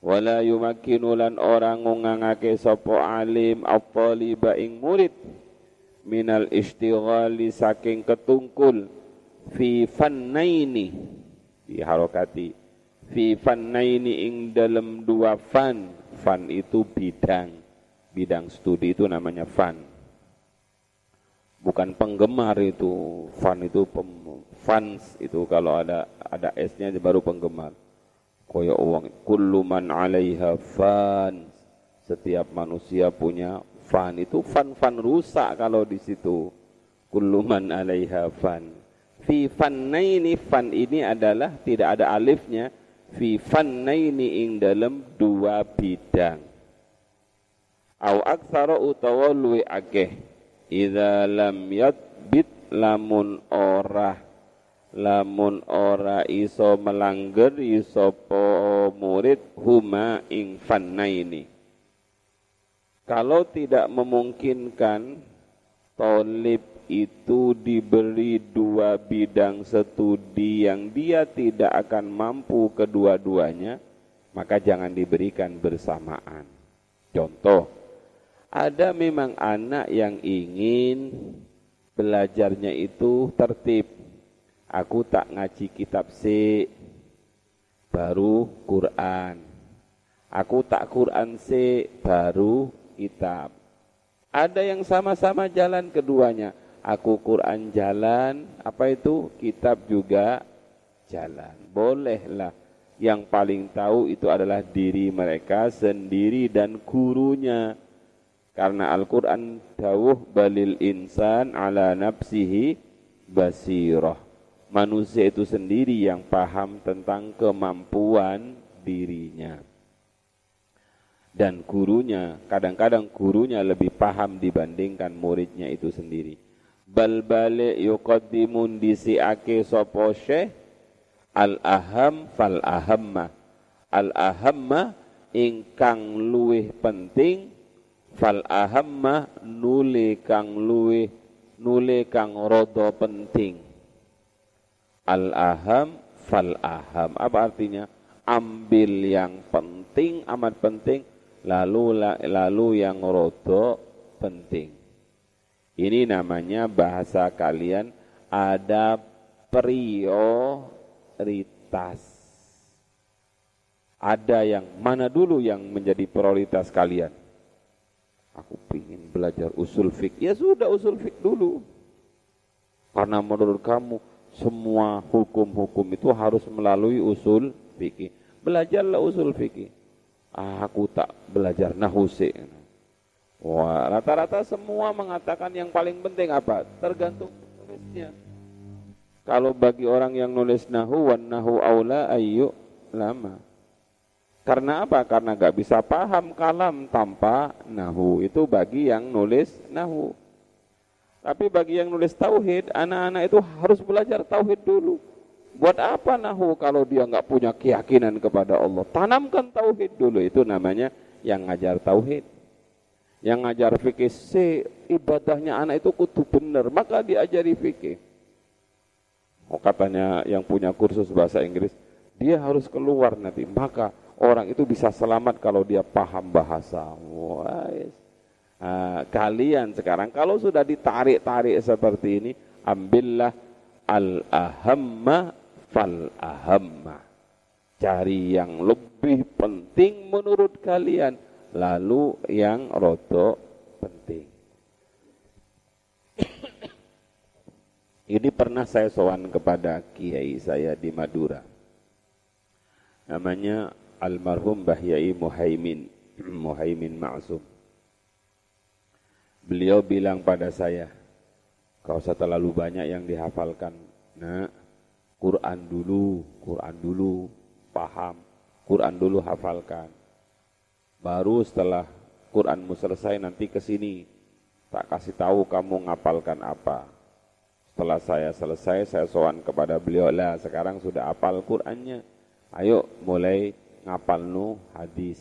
Speaker 1: Wala yumakkinu lan orang ngungangake sapa alim at-taliba ing murid minal istighali saking ketungkul fi fannaini. Di harokati fi fannaini ing dalam dua fan. Fan itu bidang. Bidang studi itu namanya fan. Bukan penggemar itu. Fan itu pem, fans itu kalau ada ada S-nya baru penggemar. Koyo uang kullu man 'alaiha fan setiap manusia punya fan itu fan-fan rusak kalau di situ. Kulluman alaiha fan. Fi fannaini fan ini adalah tidak ada alifnya. Fi fannaini ing dalam dua bidang. Au aksara utawa luwi akeh. Idza lam yadbit lamun ora lamun ora iso melanggar iso po murid huma ing fannaini kalau tidak memungkinkan tolib itu diberi dua bidang studi yang dia tidak akan mampu kedua-duanya, maka jangan diberikan bersamaan. Contoh, ada memang anak yang ingin belajarnya itu tertib. Aku tak ngaji kitab C, baru Quran. Aku tak Quran C, baru kitab. Ada yang sama-sama jalan keduanya. Aku Quran jalan, apa itu? Kitab juga jalan. Bolehlah. Yang paling tahu itu adalah diri mereka sendiri dan gurunya. Karena Al-Quran dawuh balil insan ala nafsihi basirah. Manusia itu sendiri yang paham tentang kemampuan dirinya dan gurunya, kadang-kadang gurunya lebih paham dibandingkan muridnya itu sendiri. Bal balik yuqaddimun disiake sopo syekh al aham fal ahamma. Al ahamma ingkang luwih penting fal ahamma nule kang luwih nule kang rodo penting al aham fal aham apa artinya ambil yang penting amat penting lalu lalu yang rodo penting ini namanya bahasa kalian ada prioritas ada yang mana dulu yang menjadi prioritas kalian? Aku ingin belajar usul fik. Ya sudah usul fik dulu. Karena menurut kamu semua hukum-hukum itu harus melalui usul fikih. Belajarlah usul fikih. Aku tak belajar nahuse. Wah, rata-rata semua mengatakan yang paling penting apa? Tergantung nulisnya. Kalau bagi orang yang nulis nahu wan nahu aula ayu lama. Karena apa? Karena gak bisa paham kalam tanpa nahu. Itu bagi yang nulis nahu. Tapi bagi yang nulis tauhid, anak-anak itu harus belajar tauhid dulu. Buat apa nahu kalau dia nggak punya keyakinan kepada Allah? Tanamkan tauhid dulu. Itu namanya yang ngajar tauhid. Yang ngajar fikih, C, ibadahnya anak itu kutu benar, maka diajari fikih. Oh, katanya yang punya kursus bahasa Inggris, dia harus keluar nanti, maka orang itu bisa selamat kalau dia paham bahasa. Wah, nah, kalian sekarang kalau sudah ditarik-tarik seperti ini, ambillah al-ahamma fal-ahamma. Cari yang lebih penting menurut kalian, lalu yang roto penting. Ini pernah saya sowan kepada kiai saya di Madura. Namanya almarhum Bahyai Muhaimin Muhaimin Ma'sum beliau bilang pada saya kau usah terlalu banyak yang dihafalkan nah Quran dulu Quran dulu paham Quran dulu hafalkan baru setelah Quranmu selesai nanti ke sini tak kasih tahu kamu ngapalkan apa setelah saya selesai saya sowan kepada beliau lah sekarang sudah hafal Qurannya ayo mulai ngapal nu hadis.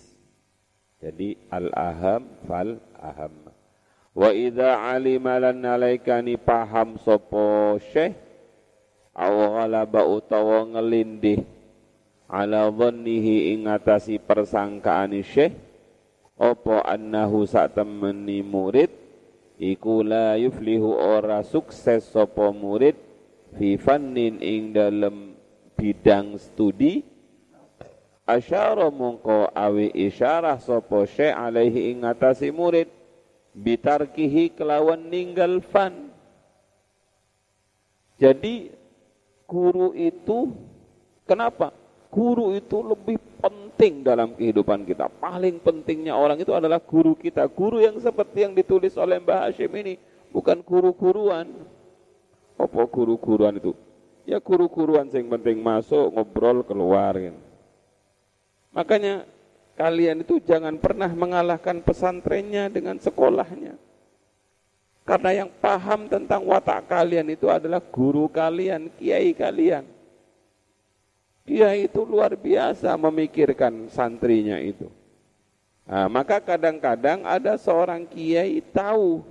Speaker 1: Jadi al-aham fal aham. Wa idza alima lan alaikani paham sopo syekh aw ghalaba utawa ngelindih. Ala dhannihi ing atasi persangkaan syekh. Apa annahu sak temeni murid. Iku la yuflihu ora sukses sapa murid. Fi fannin ing dalem bidang studi. Asyara mongko awi isyarah sapa syekh alaihi ing atasi murid. Bitarkihi kelawan ninggal fan. Jadi guru itu kenapa? Guru itu lebih penting dalam kehidupan kita. Paling pentingnya orang itu adalah guru kita. Guru yang seperti yang ditulis oleh Mbah Hashim ini bukan guru-guruan. Apa guru-guruan itu? Ya guru-guruan yang penting masuk ngobrol keluar gitu. Makanya kalian itu jangan pernah mengalahkan pesantrennya dengan sekolahnya. Karena yang paham tentang watak kalian itu adalah guru kalian, kiai kalian. Kiai itu luar biasa memikirkan santrinya itu. Nah, maka kadang-kadang ada seorang kiai tahu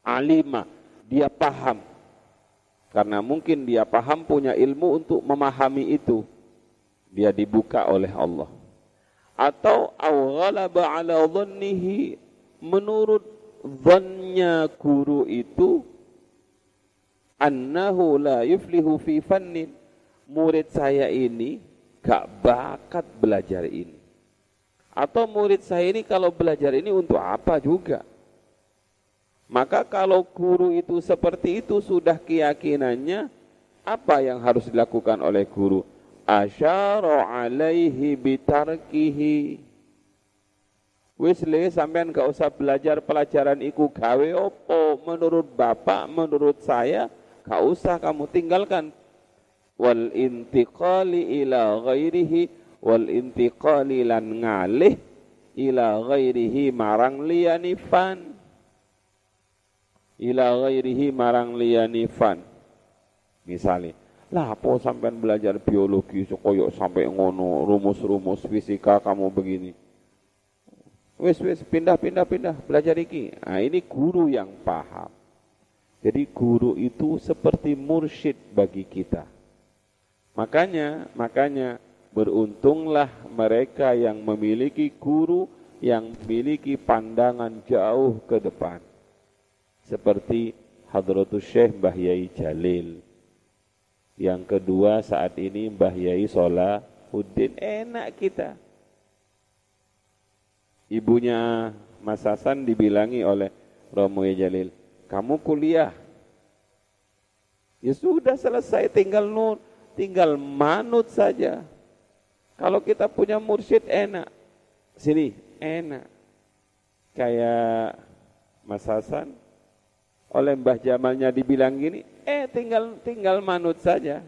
Speaker 1: alima, dia paham. Karena mungkin dia paham punya ilmu untuk memahami itu dia dibuka oleh Allah atau awghalaba ala dhannihi menurut dhannya guru itu annahu la yuflihu fi fannin. Murid saya ini gak bakat belajar ini. Atau murid saya ini kalau belajar ini untuk apa juga? Maka kalau guru itu seperti itu sudah keyakinannya apa yang harus dilakukan oleh guru? Asyara alaihi bitarkihi wis le sampean gak usah belajar pelajaran iku gawe opo? Menurut bapak menurut saya gak usah kamu tinggalkan. Wal intiqali ila ghairihi wal intiqali lan ngalih ila ghairihi marang liyani fan. Ila ghairihi marang liyani fan. Misalnya Lah apa sampean belajar biologi koyok sampai ngono rumus-rumus fisika kamu begini. Wis wis pindah pindah pindah belajar iki. Nah, ini guru yang paham. Jadi guru itu seperti mursyid bagi kita. Makanya makanya beruntunglah mereka yang memiliki guru yang memiliki pandangan jauh ke depan. Seperti Hadratus Syekh Mbah Yai Jalil. Yang kedua saat ini Mbah Yai Solahuddin. Enak kita ibunya Mas Hasan dibilangi oleh Romo Jalil, kamu kuliah. Ya sudah selesai, tinggal nur, tinggal manut saja. Kalau kita punya mursyid enak, sini enak. Kayak Mas Hasan, oleh Mbah Jamalnya dibilang gini, eh tinggal tinggal manut saja.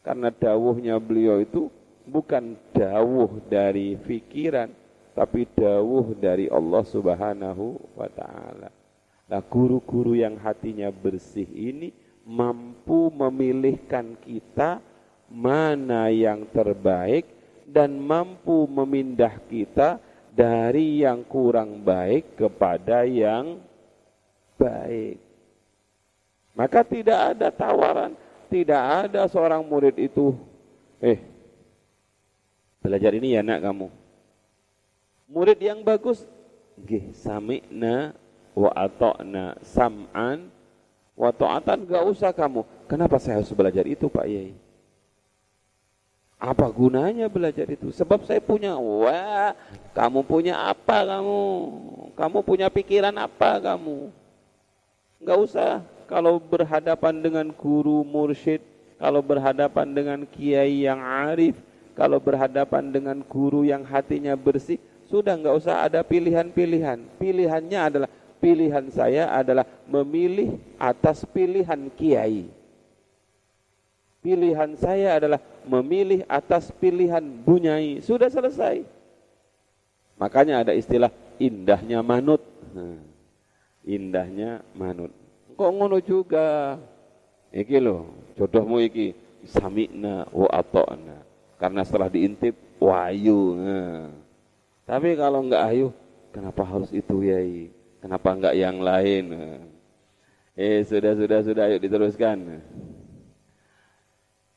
Speaker 1: Karena dawuhnya beliau itu bukan dawuh dari pikiran, tapi dawuh dari Allah Subhanahu wa taala. Nah, guru-guru yang hatinya bersih ini mampu memilihkan kita mana yang terbaik dan mampu memindah kita dari yang kurang baik kepada yang baik. Maka tidak ada tawaran, tidak ada seorang murid itu, eh, belajar ini ya nak kamu Murid yang bagus, nggih sami'na wa ata'na sam'an wa ta'atan gak usah kamu. Kenapa saya harus belajar itu Pak Yai? Apa gunanya belajar itu? Sebab saya punya, wah, kamu punya apa kamu? Kamu punya pikiran apa kamu? Gak usah. Kalau berhadapan dengan guru mursyid, kalau berhadapan dengan kiai yang arif, kalau berhadapan dengan guru yang hatinya bersih, sudah nggak usah ada pilihan-pilihan. Pilihannya adalah pilihan saya adalah memilih atas pilihan kiai. Pilihan saya adalah memilih atas pilihan bunyai. Sudah selesai. Makanya ada istilah indahnya manut. Nah, indahnya manut. Kok ngono juga? Iki loh, jodohmu iki sami'na wa ata'na. Karena setelah diintip wahyu. Nah. Tapi kalau enggak ayu, kenapa harus itu ya? Kenapa enggak yang lain? Eh sudah sudah sudah ayo diteruskan.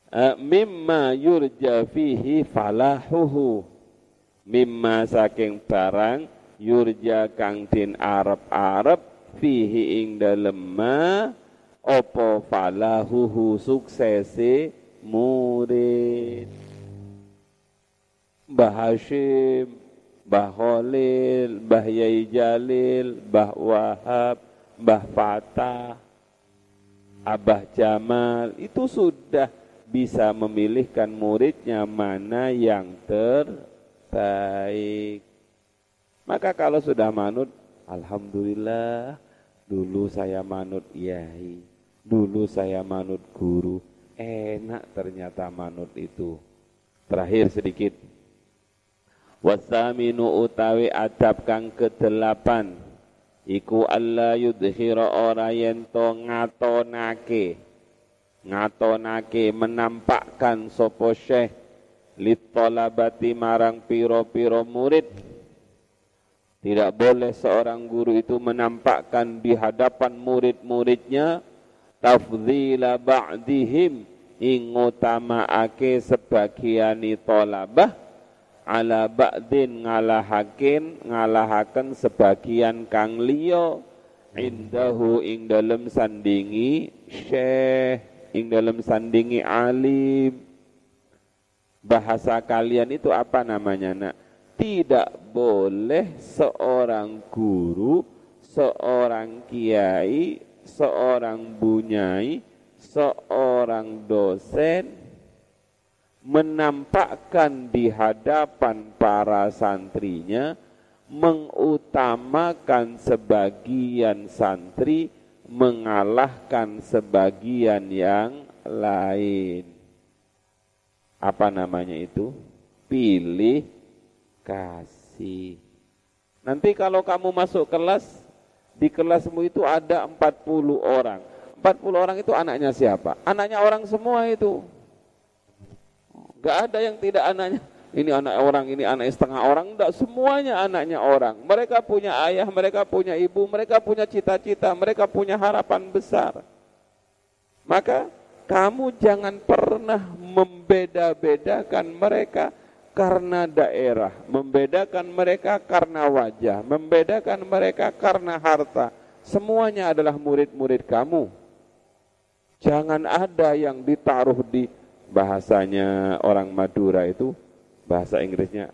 Speaker 1: Uh, mimma yurja fihi falahuhu mimma saking barang yurja kang din arep-arep fihi ing dalem ma apa falahuhu suksese murid Mbah Hashim Mbah Khalil, Mbah Yai Jalil, Mbah Wahab, Mbah Fatah, Abah Jamal, itu sudah bisa memilihkan muridnya mana yang terbaik. Maka kalau sudah manut, Alhamdulillah, dulu saya manut yai, dulu saya manut guru, enak ternyata manut itu. Terakhir sedikit, Wasaminu utawi adab kang kedelapan. Iku Allah yudhira ora yento ngatonake. Ngatonake menampakkan sopo syekh litolabati marang piro-piro murid. Tidak boleh seorang guru itu menampakkan di hadapan murid-muridnya tafdhila ba'dihim ing sebagiani tolabah ala ba'din ngalahakin ngalahaken sebagian kang liya. Indahu ing dalem sandingi syekh ing dalem sandingi alim. Bahasa kalian itu apa namanya nak? Tidak boleh seorang guru seorang kiai seorang bunyai seorang dosen menampakkan di hadapan para santrinya mengutamakan sebagian santri mengalahkan sebagian yang lain. Apa namanya itu? Pilih kasih. Nanti kalau kamu masuk kelas, di kelasmu itu ada 40 orang. 40 orang itu anaknya siapa? Anaknya orang semua itu. Gak ada yang tidak anaknya. Ini anak orang, ini anak setengah orang. Enggak, semuanya anaknya orang. Mereka punya ayah, mereka punya ibu, mereka punya cita-cita, mereka punya harapan besar. Maka kamu jangan pernah membeda-bedakan mereka karena daerah, membedakan mereka karena wajah, membedakan mereka karena harta. Semuanya adalah murid-murid kamu. Jangan ada yang ditaruh di bahasanya orang Madura itu, bahasa Inggrisnya.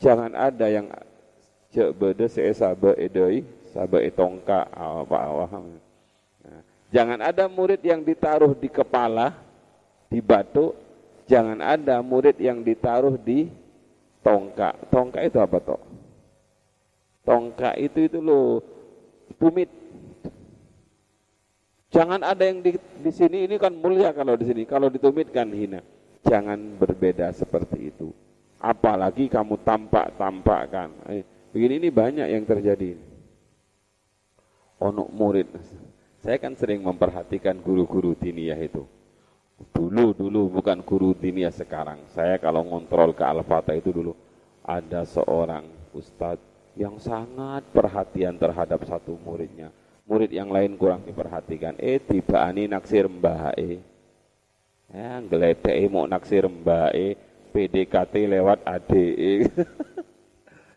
Speaker 1: Jangan ada yang cek bede se sabe edoi, sabe etongka apa apa. Jangan ada murid yang ditaruh di kepala, di batu. Jangan ada murid yang ditaruh di tongkak. Tongkak itu apa toh? Tongkak itu itu lo tumit. Jangan ada yang di, di sini ini kan mulia kalau di sini. Kalau ditumit kan hina. Jangan berbeda seperti itu. Apalagi kamu tampak-tampakkan. Eh, begini ini banyak yang terjadi. Onok murid saya kan sering memperhatikan guru-guru diniyah itu. Dulu, dulu bukan guru diniyah sekarang. Saya kalau ngontrol ke Al-Fatah itu dulu. Ada seorang ustadz yang sangat perhatian terhadap satu muridnya. Murid yang lain kurang diperhatikan. Eh, tiba ani naksir mbah e. Ya, ngeledek mau naksir mbah e. PDKT lewat ADE.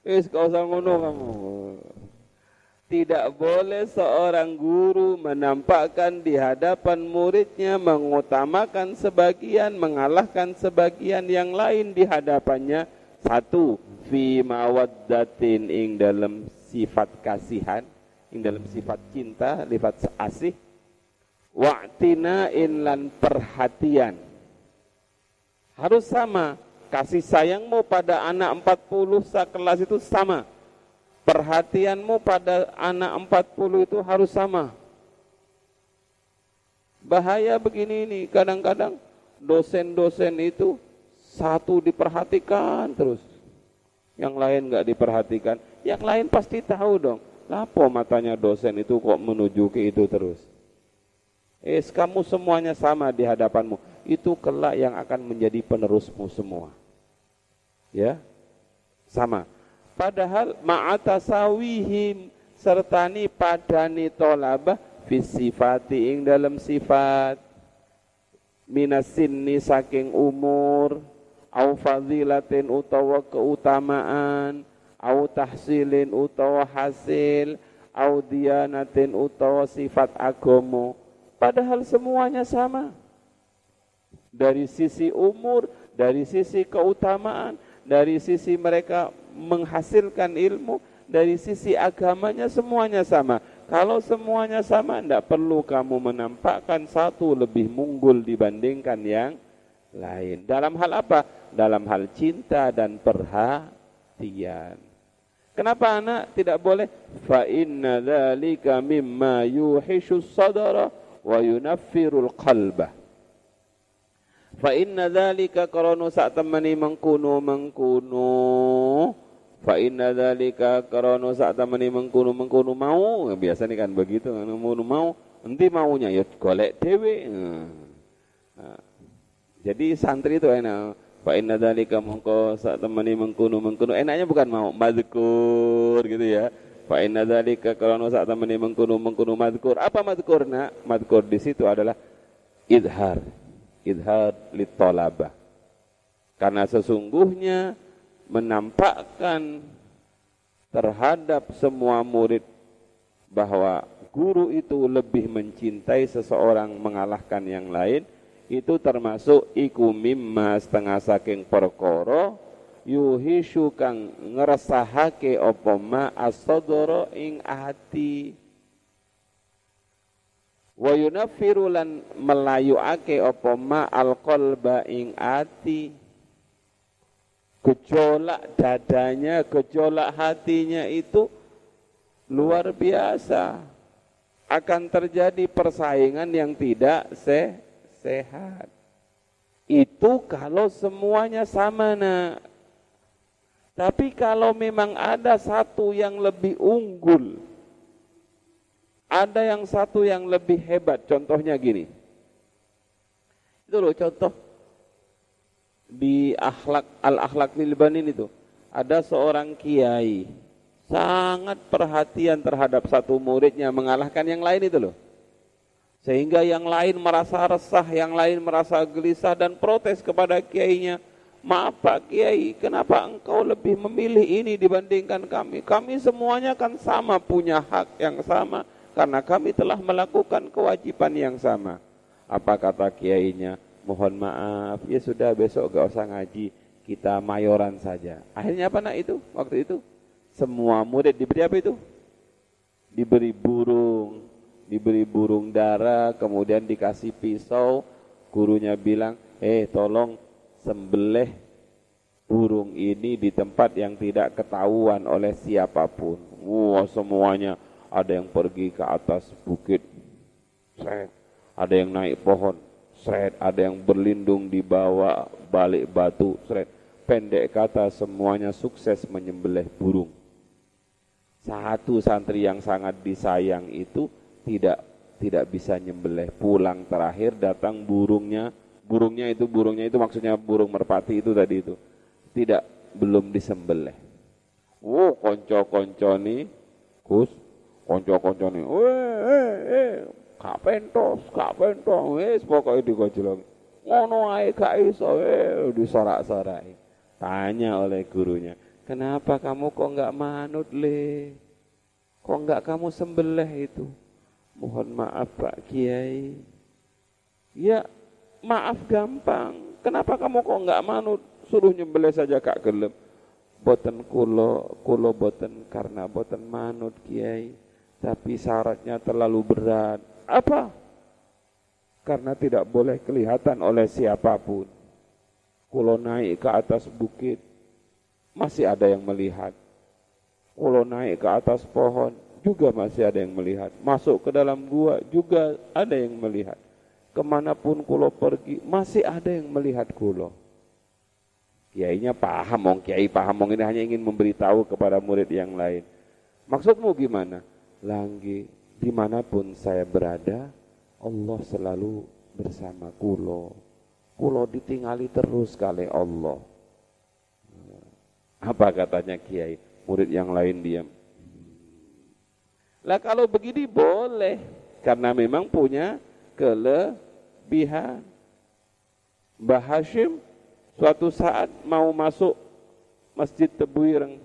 Speaker 1: Eh, kau usah ngono kamu. Tidak boleh seorang guru menampakkan di hadapan muridnya mengutamakan sebagian, mengalahkan sebagian yang lain di hadapannya. Satu, fi mawaddatin ing dalam sifat kasihan, dalam sifat cinta, sifat asih. Wa'tina in lan perhatian. Harus sama. Kasih sayangmu pada anak 40 sekelas itu sama perhatianmu pada anak 40 itu harus sama. Bahaya begini ini, kadang-kadang dosen-dosen itu satu diperhatikan terus. Yang lain nggak diperhatikan, yang lain pasti tahu dong. Lapo matanya dosen itu kok menuju ke itu terus. Eh, kamu semuanya sama di hadapanmu. Itu kelak yang akan menjadi penerusmu semua. Ya, sama Padahal ma'atasawihim sertani padani tolabah fisifati ing dalam sifat minasinni saking umur au fadilatin utawa keutamaan au tahsilin utawa hasil au dianatin utawa sifat agomo padahal semuanya sama dari sisi umur dari sisi keutamaan dari sisi mereka menghasilkan ilmu dari sisi agamanya semuanya sama. Kalau semuanya sama, tidak perlu kamu menampakkan satu lebih munggul dibandingkan yang lain. Dalam hal apa? Dalam hal cinta dan perhatian. Kenapa anak tidak boleh? Fa inna dzalika mimma yuhishu sadara wa yunaffirul qalbah. Fa inna dzalika karena sak temani mengkuno mengkuno Fa inna dzalika karena saat temani mengkunu mengkunu mau biasa nih kan begitu kan mau mau nanti maunya ya golek dewe. Nah, jadi santri itu enak. Fa inna dzalika mongko saat temani mengkunu mengkunu enaknya bukan mau mazkur gitu ya. Fa inna dzalika karena saat temani mengkunu mengkunu mazkur. Apa mazkur nak? Mazkur di situ adalah idhar. Idhar litolabah. Karena sesungguhnya menampakkan terhadap semua murid bahwa guru itu lebih mencintai seseorang mengalahkan yang lain itu termasuk iku mimma setengah saking perkara yuhishu kang ngeresahake apa ma asadara ing ati wa yunaffiru lan melayuake apa ma alqalba ing ati gejolak dadanya, gejolak hatinya itu luar biasa. Akan terjadi persaingan yang tidak se sehat. Itu kalau semuanya sama nak. Tapi kalau memang ada satu yang lebih unggul, Ada yang satu yang lebih hebat, contohnya gini. Itu loh contoh di akhlak al-akhlak lilbanin itu ada seorang kiai sangat perhatian terhadap satu muridnya mengalahkan yang lain itu loh. Sehingga yang lain merasa resah, yang lain merasa gelisah dan protes kepada kiainya. Maaf Pak Kiai, kenapa engkau lebih memilih ini dibandingkan kami? Kami semuanya kan sama, punya hak yang sama. Karena kami telah melakukan kewajiban yang sama. Apa kata kiainya? Mohon maaf, ya sudah besok gak usah ngaji. Kita mayoran saja. Akhirnya apa nak itu? Waktu itu? Semua murid diberi apa itu? Diberi burung, diberi burung dara, kemudian dikasih pisau, gurunya bilang, eh tolong sembelih burung ini di tempat yang tidak ketahuan oleh siapa pun. Wah semuanya ada yang pergi ke atas bukit, seret. ada yang naik pohon, seret. ada yang berlindung di bawah balik batu, seret. Pendek kata semuanya sukses menyembelih burung. Satu santri yang sangat disayang itu tidak tidak bisa nyembelih. Pulang terakhir datang burungnya, burungnya itu burungnya itu maksudnya burung merpati itu tadi itu. Tidak belum disembelih. Wow, konco-konco nih, Gus, konco-konco nih, weh, eh, eh, kak pentos, kak pentos, wes pokoknya digojolong. Ngono ae gak iso, eh, disorak-sorai. Tanya oleh gurunya, kenapa kamu kok nggak manut le? Kok nggak kamu sembelih itu? Mohon maaf Pak Kiai. Ya maaf gampang. Kenapa kamu kok enggak manut? Suruh nyembelih saja kak gelem. Boten kulo, kulo boten karena boten manut Kiai. Tapi syaratnya terlalu berat. Apa? Karena tidak boleh kelihatan oleh siapa pun. Kulo naik ke atas bukit, masih ada yang melihat. Kulo naik ke atas pohon, juga masih ada yang melihat. Masuk ke dalam gua juga ada yang melihat. Ke mana pun kulo pergi masih ada yang melihat kulo. Kiainya paham, mong kiai paham, mong ini hanya ingin memberitahu kepada murid yang lain. Maksudmu gimana? Langgi, di mana pun saya berada, Allah selalu bersama kulo. Kulo ditinggali terus kali Allah. Apa katanya kiai? Murid yang lain diam. Lah kalau begini boleh karena memang punya kelebihan. Mbah Hashim suatu saat mau masuk Masjid Tebuireng.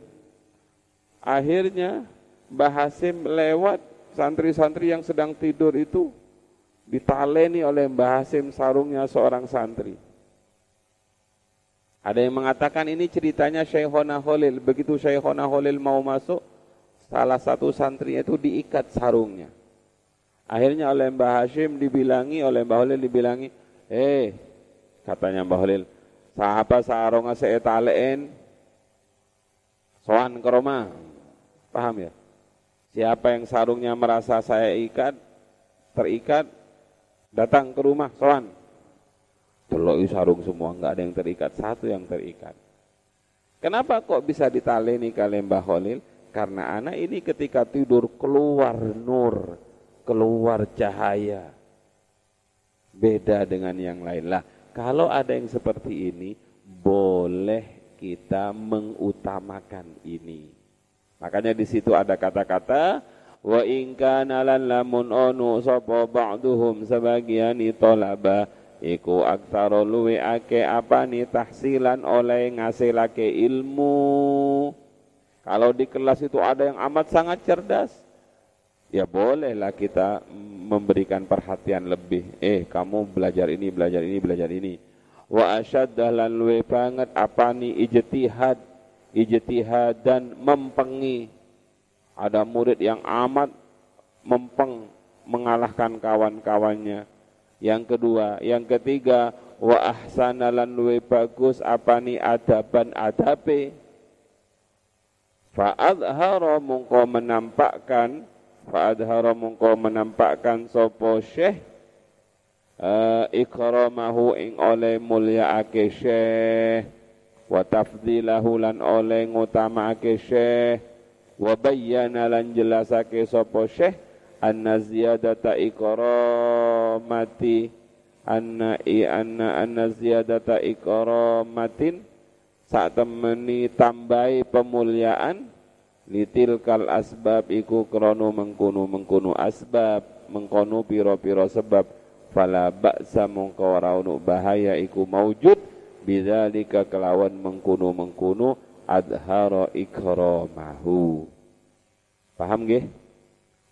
Speaker 1: Akhirnya Mbah Hashim lewat santri-santri yang sedang tidur itu ditaleni oleh Mbah Hashim sarungnya seorang santri. Ada yang mengatakan ini ceritanya Syekhona Holil. Begitu Syekhona Holil mau masuk, salah satu santrinya itu diikat sarungnya. Akhirnya oleh Mbah Hashim dibilangi, oleh Mbah Holil dibilangi, eh, katanya Mbah Holil, sahabat sarungnya saya talein, soan ke rumah. Paham ya? Siapa yang sarungnya merasa saya ikat, terikat, datang ke rumah, soan. Teloi sarung semua, enggak ada yang terikat, satu yang terikat. Kenapa kok bisa ditaleni kalian Mbah Holil? Karena anak ini ketika tidur keluar nur, keluar cahaya. Beda dengan yang lain. Lah, kalau ada yang seperti ini, boleh kita mengutamakan ini. Makanya di situ ada kata-kata wa in kana lamun onu sapa ba'duhum sebagian itolaba iku aksara luwe ake apa nih tahsilan oleh ngasilake ilmu kalau di kelas itu ada yang amat sangat cerdas, ya bolehlah kita memberikan perhatian lebih. Eh, kamu belajar ini, belajar ini, belajar ini. Wa asyaddah lan luwe banget apa nih ijtihad, ijtihad dan mempengi. Ada murid yang amat mempeng mengalahkan kawan-kawannya. Yang kedua, yang ketiga, wa ahsana lan luwe bagus apa nih adaban adabe Fa'adhara mungko menampakkan Fa'adhara mungko menampakkan Sopo syekh uh, Ikramahu ing oleh mulia ake syekh Wa tafdilahu lan oleh ngutama ake syekh Wa bayyana lan jelasake sopo syekh anna ziyadata ikramati anna i anna anna ziyadata ikramatin saat temeni tambahi pemuliaan litil kal asbab iku krono mengkunu mengkunu asbab mengkono piro-piro sebab. Fala ba'sa mongko bahaya iku maujud bidzalika kelawan mengkunu mengkunu adhara ikramahu. Paham nggih?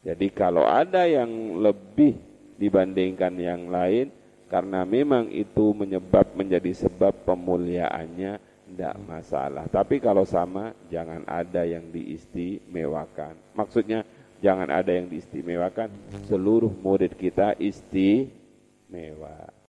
Speaker 1: Jadi kalau ada yang lebih dibandingkan yang lain karena memang itu menyebab menjadi sebab pemuliaannya tidak masalah. Tapi kalau sama, jangan ada yang diistimewakan. Maksudnya, jangan ada yang diistimewakan. Seluruh murid kita istimewa.